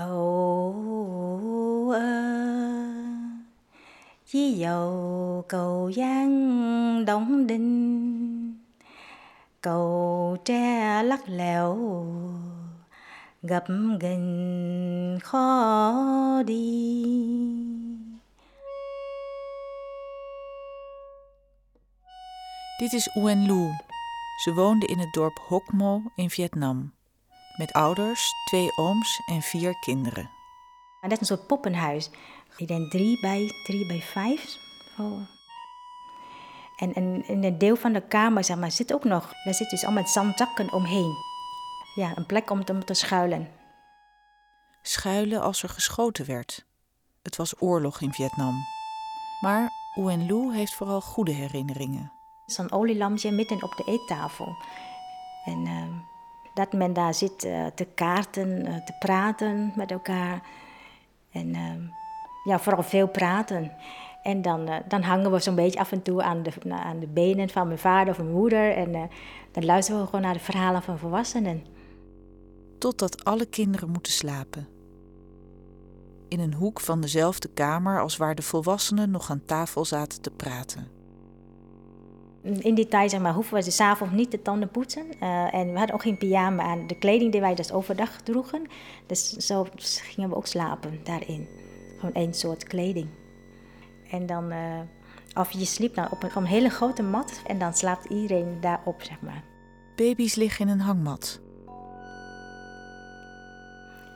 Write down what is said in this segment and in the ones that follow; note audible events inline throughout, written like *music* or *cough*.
Cầu ơ, dầu cầu giang đóng đinh, cầu tre lắc lẻo, gập ghềnh khó đi. Dit is Ouen Lu. Ze woonde in het dorp Hoc Mo in Vietnam. Met ouders, twee ooms en vier kinderen. Dat is een soort poppenhuis. Ik denk drie bij, drie bij vijf. Oh. En, en in een deel van de kamer zeg maar, zit ook nog, daar zit dus allemaal zandzakken omheen. Ja, een plek om te, om te schuilen. Schuilen als er geschoten werd. Het was oorlog in Vietnam. Maar Ouen Lu heeft vooral goede herinneringen. Zo'n olielampje midden op de eettafel. En ehm, dat men daar zit eh, te kaarten, eh, te praten met elkaar. En ehm, ja, vooral veel praten. En dan, eh, dan hangen we zo'n beetje af en toe aan de, aan de benen van mijn vader of mijn moeder. En dan luisteren we gewoon naar de verhalen van volwassenen. Totdat alle kinderen moeten slapen. In een hoek van dezelfde kamer als waar de volwassenen nog aan tafel zaten te praten. In die tijd zeg maar, hoeven we de avonds niet de tanden poetsen. Uh, en we hadden ook geen pyjama aan. De kleding die wij dus overdag droegen. Dus zo gingen we ook slapen daarin. Gewoon één soort kleding. En dan, uh, of je sliep dan op een, op een hele grote mat. En dan slaapt iedereen daarop, zeg maar. Baby's liggen in een hangmat.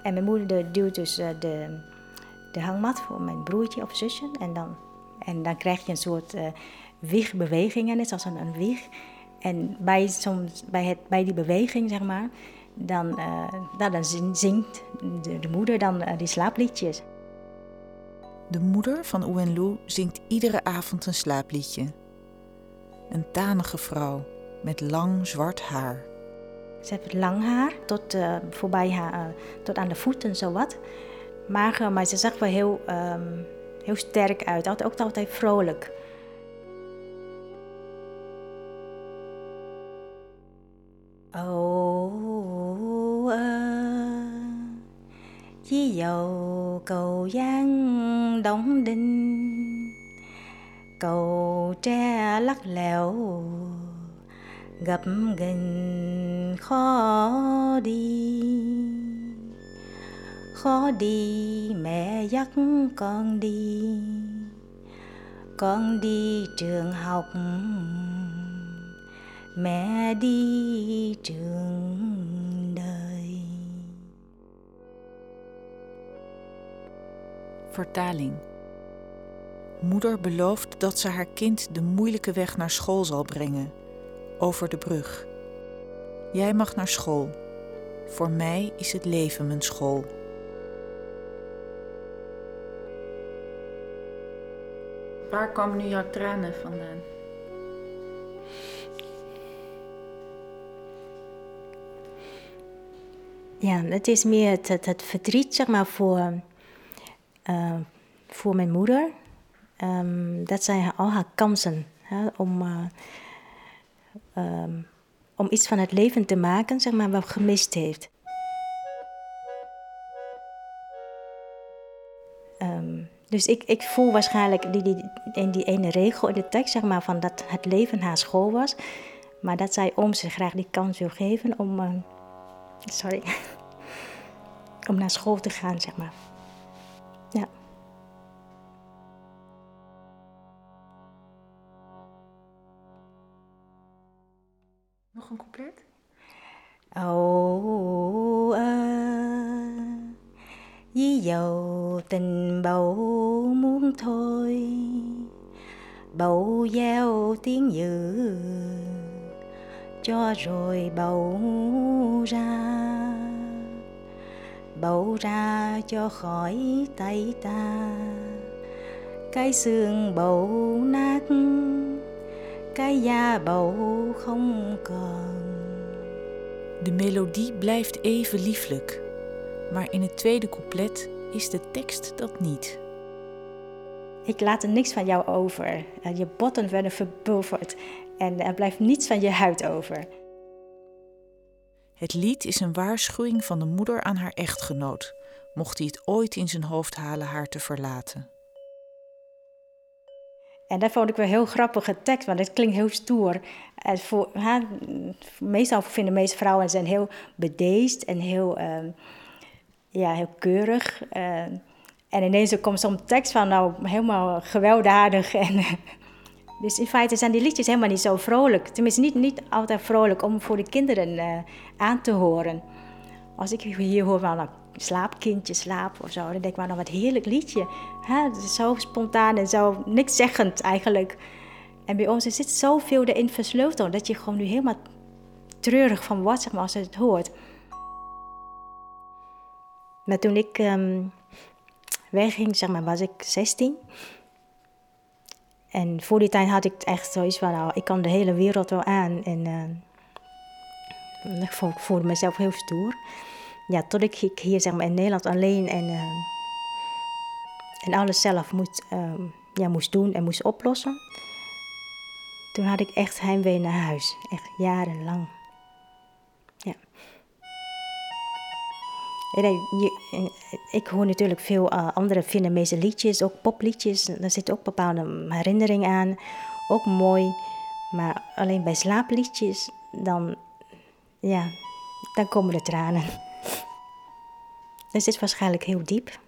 En mijn moeder duwt dus de, de hangmat voor mijn broertje of zusje. En dan, en dan krijg je een soort wiegbewegingen, net zoals een, een wieg. En bij, soms, bij, het, bij die beweging, zeg maar, dan, uh, nou, dan zingt de, de moeder dan uh, die slaapliedjes. De moeder van Ouen Lu zingt iedere avond een slaapliedje. Een tanige vrouw met lang zwart haar. Ze heeft lang haar, tot, uh, voorbij haar, tot aan de voeten zowat. Mager, maar ze zag wel heel, um, heel sterk uit, altijd, ook altijd vrolijk. Ồ ơ, chi dầu cầu giang đóng đinh, cầu tre lắc lẻo, gập ghềnh khó đi. Khó đi mẹ dắt con đi, con đi trường học mẹ đi trường đời. Vertaling. Moeder belooft dat ze haar kind de moeilijke weg naar school zal brengen, over de brug. Jij mag naar school. Voor mij is het leven mijn school. Waar komen nu jouw tranen vandaan? Ja, het is meer het, verdriet, zeg maar, voor, uh, voor mijn moeder. Um, dat zijn al haar kansen om, uh, um, om iets van het leven te maken, zeg maar, wat gemist heeft. Um, dus ik, ik voel waarschijnlijk die, die, in die ene regel in de tekst, zeg maar, van dat het leven haar school was. Maar dat zij om zich graag die kans wil geven om. Uh, sorry. *laughs* om naar school te gaan, zeg maar. Ja. Nog een couplet? Ồ ơ, Dí dầu tình bầu muốn thôi, Bầu gieo tiếng dữ, Cho rồi bầu ra bầu ra cho khỏi tay ta cái xương bầu nát cái da bầu không còn De melodie blijft even lieflijk, maar in het tweede couplet is de tekst dat niet. Ik laat er niks van jou over. Je botten werden verpulverd en er blijft niets van je huid over. Het lied is een waarschuwing van de moeder aan haar echtgenoot, mocht hij het ooit in zijn hoofd halen haar te verlaten. En dat vond ik wel heel grappige tekst, want het klinkt heel stoer. En voor, ha, meestal vinden de meeste vrouwen zijn heel bedeesd en heel, uh, ja, heel keurig. Uh, en ineens komt zo'n tekst van nou helemaal gewelddadig. En, dus in feite zijn die liedjes helemaal niet zo vrolijk. Tenminste, niet, niet altijd vrolijk om voor de kinderen uh, aan te horen. Als ik hier hoor van nou, slaap kindje, slaap of zo, dan denk ik maar nou wat heerlijk liedje. Is zo spontaan en zo niks zeggend eigenlijk. En bij ons er zit zoveel erin versleuteld dat je gewoon nu helemaal treurig van wordt zeg maar, als je het hoort. Maar toen ik um, wegging, zeg maar, was ik 16. En voor die tijd had ik echt zoiets van, nou, ik kan de hele wereld wel aan. En uh, ik voelde mezelf heel stoer. Ja, tot ik hier zeg maar, in Nederland alleen en, uh, en alles zelf moest, uh, ja, moest doen en moest oplossen. Toen had ik echt heimwee naar huis. Echt jarenlang. Ik hoor natuurlijk veel uh, andere Vietnamese liedjes, ook popliedjes. Daar zit ook bepaalde herinnering aan. Ook mooi. Maar alleen bij slaapliedjes, dan, ja, dan komen de tranen. *laughs* Dus dit is waarschijnlijk heel diep.